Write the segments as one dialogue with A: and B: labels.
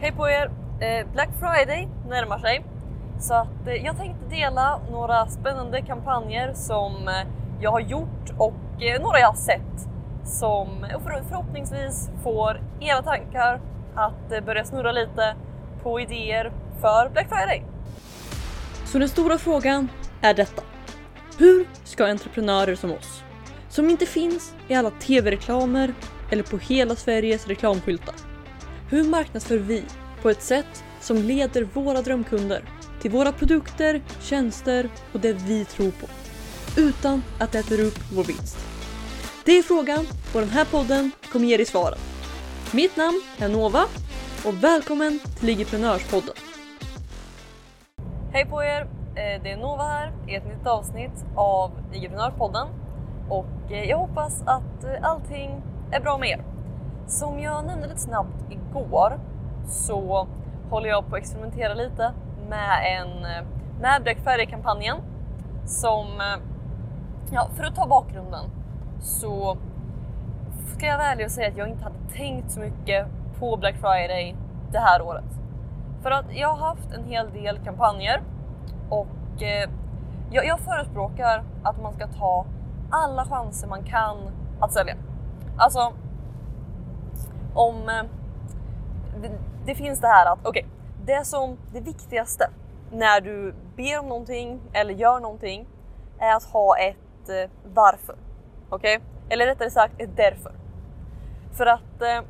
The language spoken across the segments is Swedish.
A: Hej på er! Eh, Black Friday närmar sig så att eh, jag tänkte dela några spännande kampanjer som eh, jag har gjort och några jag har sett som förhoppningsvis får era tankar att börja snurra lite på idéer för Black Friday. Så den stora frågan är detta. Hur ska entreprenörer som oss, som inte finns i alla tv-reklamer eller på hela Sveriges reklamskyltar, hur marknadsför vi på ett sätt som leder våra drömkunder till våra produkter, tjänster och det vi tror på utan att det äter upp vår vinst? Det är frågan och den här podden kommer ge dig svaren. Mitt namn är Nova och välkommen till Ligiprenörspodden. Hej på er! Eh, det är Nova här i ett nytt avsnitt av Ligiprenörspodden och eh, jag hoppas att eh, allting är bra med er. Som jag nämnde lite snabbt igår så håller jag på att experimentera lite med en med Black Friday-kampanjen som, eh, ja för att ta bakgrunden så ska jag vara ärlig och säga att jag inte hade tänkt så mycket på Black Friday det här året. För att jag har haft en hel del kampanjer och eh, jag, jag förespråkar att man ska ta alla chanser man kan att sälja. Alltså, om eh, det, det, finns det här att okej, okay, det som det viktigaste när du ber om någonting eller gör någonting är att ha ett eh, varför. Okej? Okay? Eller rättare sagt ett därför. För att eh,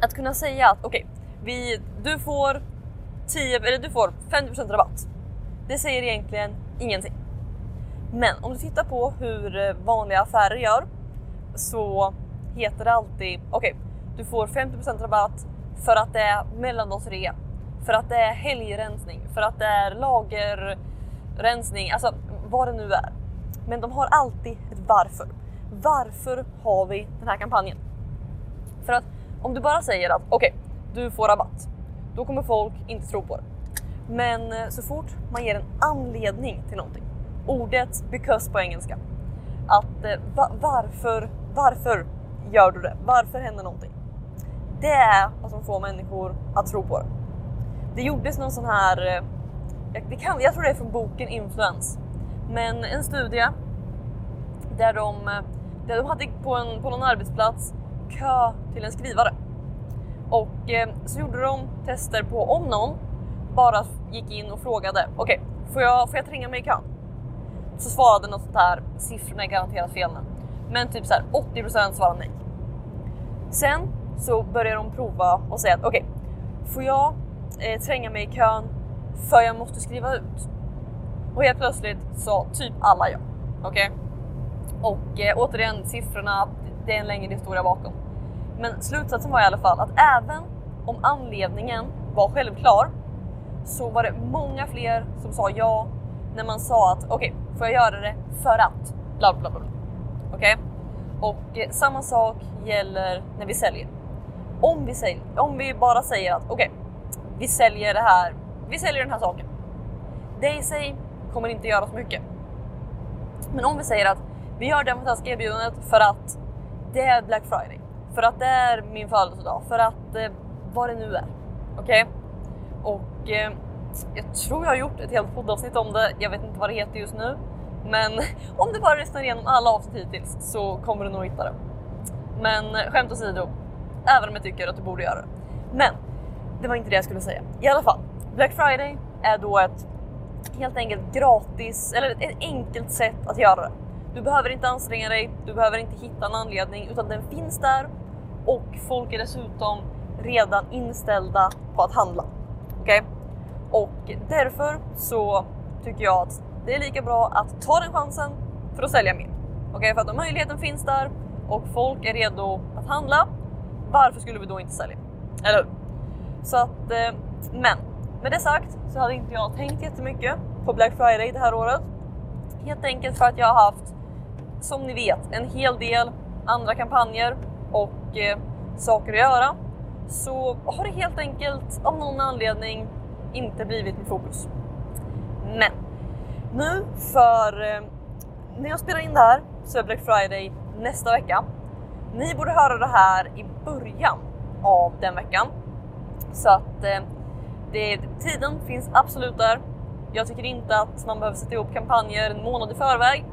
A: att kunna säga att okej, okay, du får 10 eller du får 50% rabatt. Det säger egentligen ingenting. Men om du tittar på hur eh, vanliga affärer gör så heter det alltid okej, okay, du får 50% rabatt för att det är mellandagsrea, för att det är helgrensning, för att det är lagerrensning, alltså vad det nu är. Men de har alltid ett varför. Varför har vi den här kampanjen? För att om du bara säger att okej, okay, du får rabatt, då kommer folk inte tro på det. Men eh, så fort man ger en anledning till någonting, ordet because på engelska, att eh, va varför, varför gör du det? Varför händer någonting? Det är vad som får människor att tro på det. Det gjordes någon sån här, eh, det kan, jag tror det är från boken Influens, men en studie där de, eh, där de hade på, en, på någon arbetsplats kö till en skrivare. Och eh, så gjorde de tester på om någon bara gick in och frågade okej, okay, får, jag, får jag tränga mig i kön? Så svarade något sånt här, siffrorna är garanterat fel nu, men typ så här 80% svarade nej. Sen så börjar de prova och säga att okej, okay, får jag eh, tränga mig i kön för jag måste skriva ut? Och helt plötsligt sa typ alla ja. Okej? Okay? Och eh, återigen siffrorna, det är en längre historia bakom. Men slutsatsen var i alla fall att även om anledningen var självklar så var det många fler som sa ja när man sa att okej, okay, får jag göra det för att bla bla bla. Okej? Okay? Och eh, samma sak gäller när vi säljer. Om vi, säljer, om vi bara säger att okej, okay, vi säljer det här. Vi säljer den här saken. Det i sig kommer inte göra så mycket. Men om vi säger att vi gör det fantastiska erbjudandet för att det är Black Friday, för att det är min födelsedag, för att eh, vad det nu är. Okej? Okay? Och eh, jag tror jag har gjort ett helt poddavsnitt om det. Jag vet inte vad det heter just nu, men om du bara lyssnar igenom alla avsnitt hittills så kommer du nog hitta det. Men eh, skämt åsido, även om jag tycker att du borde göra det. Men det var inte det jag skulle säga. I alla fall, Black Friday är då ett helt enkelt gratis eller ett enkelt sätt att göra det. Du behöver inte anstränga dig, du behöver inte hitta en anledning utan den finns där och folk är dessutom redan inställda på att handla. Okej? Okay? Och därför så tycker jag att det är lika bra att ta den chansen för att sälja mer. Okej, okay? för att om möjligheten finns där och folk är redo att handla, varför skulle vi då inte sälja? Eller hur? Så att, eh, men med det sagt så hade inte jag tänkt jättemycket på Black Friday det här året. Helt enkelt för att jag har haft som ni vet en hel del andra kampanjer och eh, saker att göra så har det helt enkelt av någon anledning inte blivit mitt fokus. Men nu för eh, när jag spelar in det här så är Black Friday nästa vecka. Ni borde höra det här i början av den veckan. Så att eh, det, tiden finns absolut där. Jag tycker inte att man behöver sätta ihop kampanjer en månad i förväg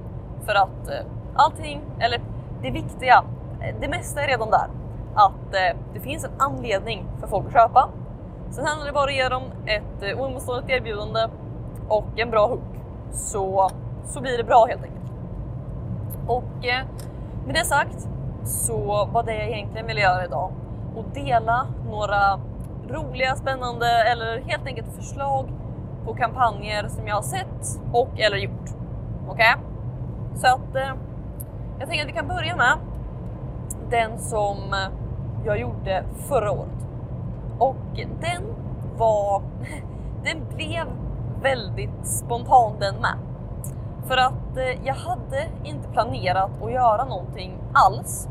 A: för att eh, allting, eller det viktiga, eh, det mesta är redan där. Att eh, det finns en anledning för folk att köpa. Sen handlar det bara om att ge dem ett eh, oemotståndligt erbjudande och en bra hook. Så, så blir det bra helt enkelt. Och eh, med det sagt så var det jag egentligen ville göra idag och dela några roliga, spännande eller helt enkelt förslag på kampanjer som jag har sett och eller gjort. Okej? Okay? Så att eh, jag tänker att vi kan börja med den som jag gjorde förra året. Och den var... Den blev väldigt spontan den med. För att eh, jag hade inte planerat att göra någonting alls.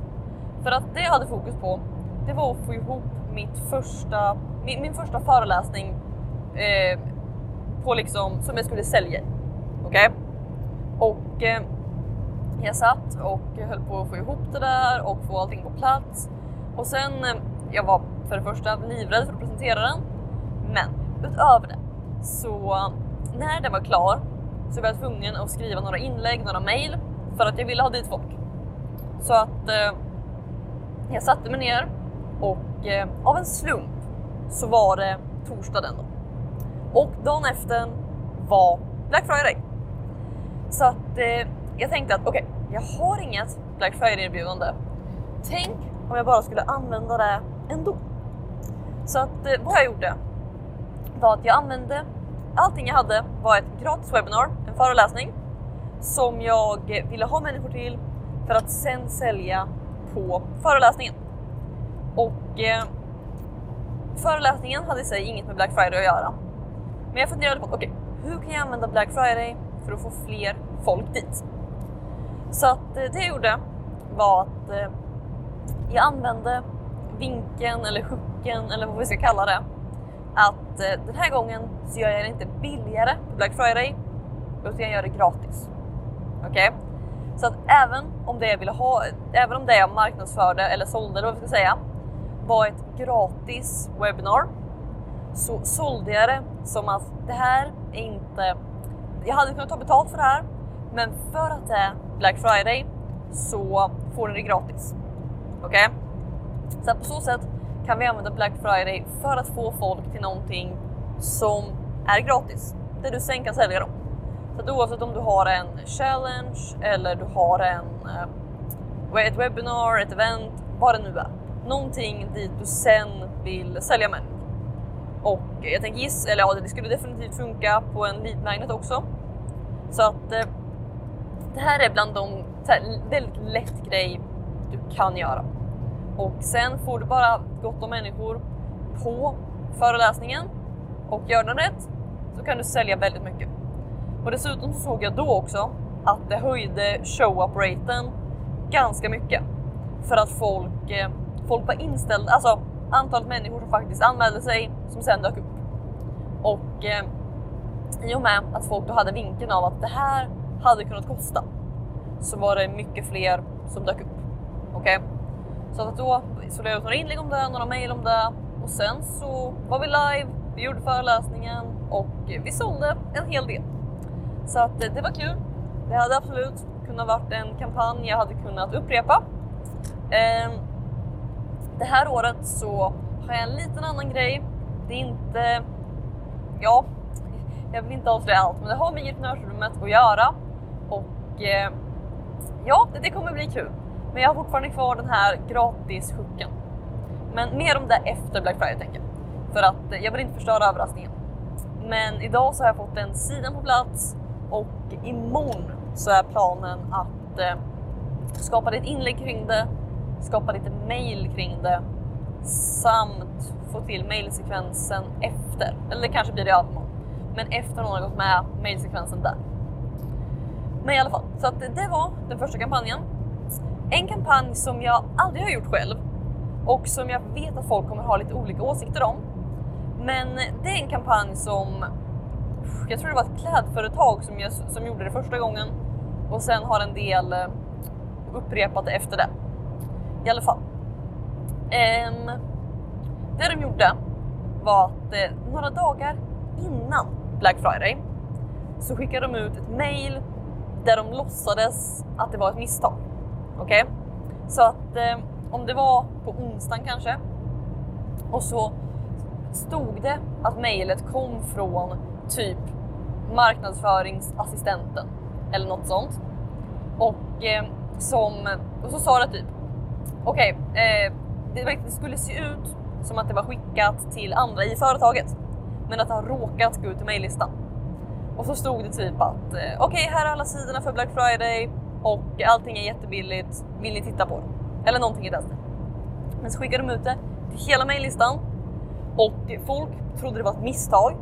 A: För att det jag hade fokus på, det var att få ihop mitt första, min, min första föreläsning eh, på liksom, som jag skulle sälja. Okej? Okay? Och eh, jag satt och höll på att få ihop det där och få allting på plats. Och sen, eh, jag var för det första livrädd för att presentera den. Men utöver det så eh, när den var klar så var jag tvungen att skriva några inlägg, några mail för att jag ville ha dit folk. Så att eh, jag satte mig ner och eh, av en slump så var det torsdagen då. Och dagen efter var Black Friday. Så att eh, jag tänkte att okej, okay, jag har inget Black Friday erbjudande. Tänk om jag bara skulle använda det ändå. Så att eh, vad jag gjorde var att jag använde allting jag hade var ett gratis webbinar, en föreläsning som jag ville ha människor till för att sen sälja på föreläsningen. Och eh, föreläsningen hade i sig inget med Black Friday att göra. Men jag funderade på, okej, okay, hur kan jag använda Black Friday för att få fler folk dit? Så att eh, det jag gjorde var att eh, jag använde vinkeln eller hooken eller vad vi ska kalla det. Att eh, den här gången så gör jag det inte billigare på Black Friday utan jag gör det gratis. Okej? Okay? Så att även om det jag ville ha, även om det jag marknadsförde eller sålde eller vad vi ska säga var ett gratis webbinar så sålde jag det som att det här är inte... Jag hade kunnat ta betalt för det här, men för att det är Black Friday så får ni det gratis. Okej? Okay? Så på så sätt kan vi använda Black Friday för att få folk till någonting som är gratis, där du sen kan sälja dem. Så att oavsett om du har en challenge eller du har en, eh, ett webbinar, ett event, vad det nu är. Någonting dit du sen vill sälja människor. Och jag tänker giss, eller ja, det skulle definitivt funka på en lead magnet också. Så att eh, det här är bland de väldigt lätt grej du kan göra. Och sen får du bara gott om människor på föreläsningen och gör den rätt så kan du sälja väldigt mycket. Och dessutom så såg jag då också att det höjde show-up-raten ganska mycket för att folk, eh, folk var inställda, alltså antalet människor som faktiskt anmälde sig som sen dök upp. Och eh, i och med att folk då hade vinkeln av att det här hade kunnat kosta så var det mycket fler som dök upp. Okej? Okay? Så att då så jag ut några inlägg om det, några mejl om det och sen så var vi live, vi gjorde föreläsningen och vi sålde en hel del. Så att eh, det var kul. Det hade absolut kunnat varit en kampanj jag hade kunnat upprepa. Ehm, det här året så har jag en liten annan grej. Det är inte, ja, jag vill inte avslöja allt, men det har med entreprenörsrummet att göra och eh, ja, det kommer bli kul. Men jag har fortfarande kvar den här gratishooken. Men mer om det efter Black Friday tänker jag. För att eh, jag vill inte förstöra överraskningen. Men idag så har jag fått den sidan på plats och imorgon så är planen att eh, skapa ett inlägg kring det, skapa lite mail kring det samt få till mailsekvensen efter. Eller kanske blir det imorgon. Men efter någon har gått med mailsekvensen där. Men i alla fall, så att det var den första kampanjen. En kampanj som jag aldrig har gjort själv och som jag vet att folk kommer ha lite olika åsikter om. Men det är en kampanj som jag tror det var ett klädföretag som, jag, som gjorde det första gången och sen har en del eh, upprepat det efter det. I alla fall. Um, det de gjorde var att eh, några dagar innan Black Friday så skickade de ut ett mail där de låtsades att det var ett misstag. Okej? Okay? Så att eh, om det var på onsdagen kanske och så stod det att mejlet kom från typ marknadsföringsassistenten eller något sånt. Och, eh, som, och så sa det typ okej, okay, eh, det skulle se ut som att det var skickat till andra i företaget men att det har råkat gå ut i mejllistan. Och så stod det typ att eh, okej, okay, här är alla sidorna för Black Friday och allting är jättebilligt. Vill ni titta på det? Eller någonting i den stilen. Men så skickade de ut det till hela mejllistan och folk trodde det var ett misstag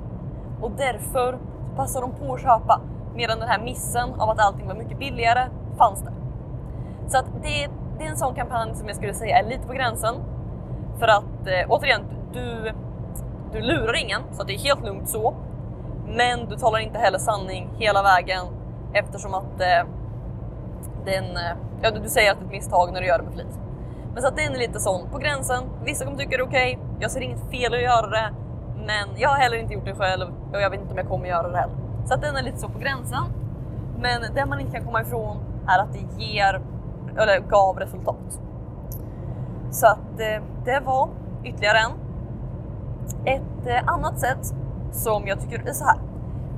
A: och därför passade de på att köpa medan den här missen av att allting var mycket billigare fanns där. Så att det, det är en sån kampanj som jag skulle säga är lite på gränsen. För att eh, återigen, du, du lurar ingen så att det är helt lugnt så. Men du talar inte heller sanning hela vägen eftersom att eh, den, eh, ja, du säger att det är ett misstag när du gör det med flit. Men så att den är lite sån på gränsen. Vissa kommer tycka det är okej. Okay. Jag ser inget fel att göra det, men jag har heller inte gjort det själv och jag vet inte om jag kommer göra det heller. Så att den är lite så på gränsen. Men det man inte kan komma ifrån är att det ger, eller gav resultat. Så att eh, det var ytterligare en. Ett eh, annat sätt som jag tycker är så här.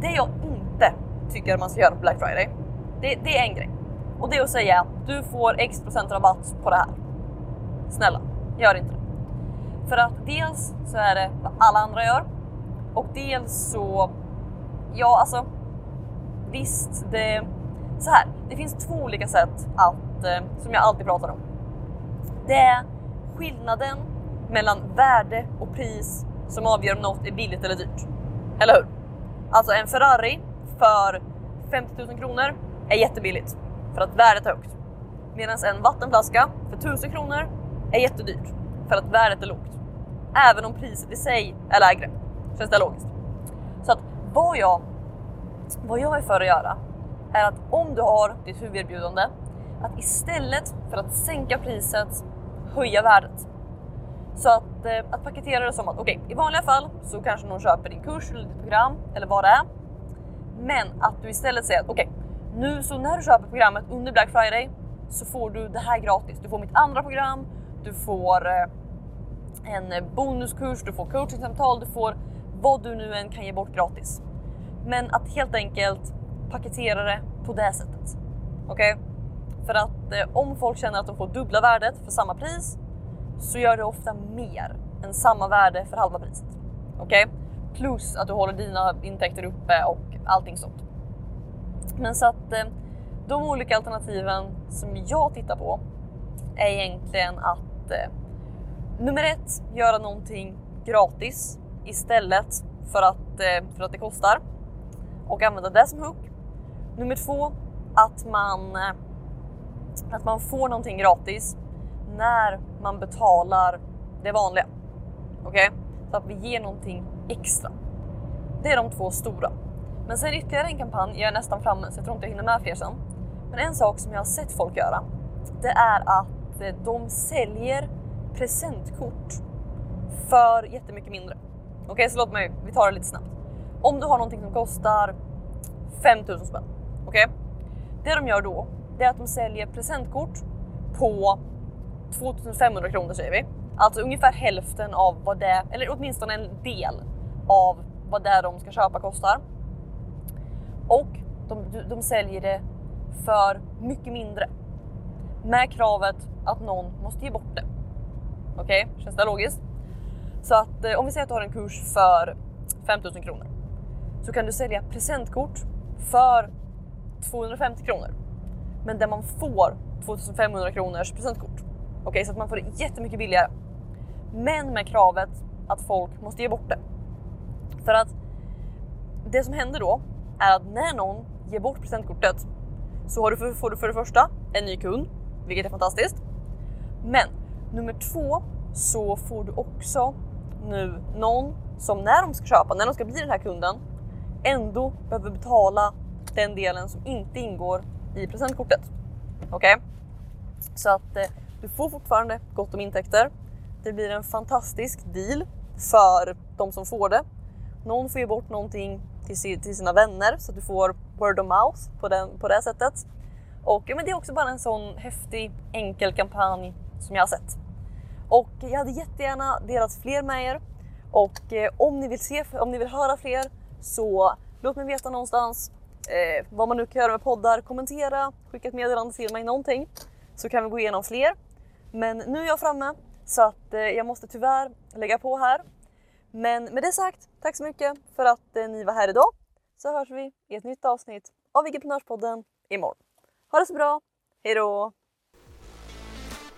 A: Det jag inte tycker man ska göra på Black Friday, det, det är en grej. Och det är att säga du får x procent rabatt på det här. Snälla, gör inte det. För att dels så är det vad alla andra gör och dels så, ja alltså visst, det, så här, det finns två olika sätt att, eh, som jag alltid pratar om. Det är skillnaden mellan värde och pris som avgör om något är billigt eller dyrt. Eller hur? Alltså en Ferrari för 50 000 kronor är jättebilligt för att värdet är högt. Medan en vattenflaska för 1000 kronor är jättedyrt för att värdet är lågt. Även om priset i sig är lägre. Känns det logiskt? Så att vad jag, vad jag är för att göra är att om du har ditt huvuderbjudande, att istället för att sänka priset, höja värdet. Så att, eh, att paketera det som att okej, okay, i vanliga fall så kanske någon köper din kurs eller ditt program eller vad det är. Men att du istället säger att okej, okay, nu så när du köper programmet under Black Friday så får du det här gratis. Du får mitt andra program, du får eh, en bonuskurs, du får coachingsamtal, du får vad du nu än kan ge bort gratis. Men att helt enkelt paketera det på det sättet. Okej? Okay? För att eh, om folk känner att de får dubbla värdet för samma pris så gör det ofta mer än samma värde för halva priset. Okej? Okay? Plus att du håller dina intäkter uppe och allting sånt. Men så att eh, de olika alternativen som jag tittar på är egentligen att eh, nummer ett, göra någonting gratis istället för att, eh, för att det kostar och använda det som hook. Nummer två, att man, eh, att man får någonting gratis när man betalar det vanliga. Okej? Okay? Så att vi ger någonting extra. Det är de två stora. Men sen ytterligare en kampanj, jag är nästan framme så jag tror inte jag hinner med fler sen. Men en sak som jag har sett folk göra, det är att eh, de säljer presentkort för jättemycket mindre. Okej, okay, så låt mig, vi tar det lite snabbt. Om du har någonting som kostar 5000 spänn, okej? Okay? Det de gör då, det är att de säljer presentkort på 2500 kronor säger vi. Alltså ungefär hälften av vad det, eller åtminstone en del av vad det de ska köpa kostar. Och de, de säljer det för mycket mindre. Med kravet att någon måste ge bort det. Okej, okay? känns det logiskt? Så att eh, om vi säger att du har en kurs för 5000 kronor så kan du sälja presentkort för 250 kronor. Men där man får 2500 kronors presentkort. Okej, okay, så att man får det jättemycket billigare. Men med kravet att folk måste ge bort det. För att det som händer då är att när någon ger bort presentkortet så har du för, får du för det första en ny kund, vilket är fantastiskt. Men nummer två så får du också nu någon som när de ska köpa, när de ska bli den här kunden, ändå behöver betala den delen som inte ingår i presentkortet. Okej? Okay? Så att eh, du får fortfarande gott om intäkter. Det blir en fantastisk deal för de som får det. Någon får ge bort någonting till, till sina vänner så att du får word of mouth på, den, på det sättet. Och ja, men det är också bara en sån häftig enkel kampanj som jag har sett. Och jag hade jättegärna delat fler med er och eh, om ni vill se, om ni vill höra fler så låt mig veta någonstans eh, vad man nu kan göra med poddar, kommentera, skicka ett meddelande till mig, någonting så kan vi gå igenom fler. Men nu är jag framme så att eh, jag måste tyvärr lägga på här. Men med det sagt, tack så mycket för att eh, ni var här idag så hörs vi i ett nytt avsnitt av Vigeprenörspodden imorgon. Ha det så bra, hejdå!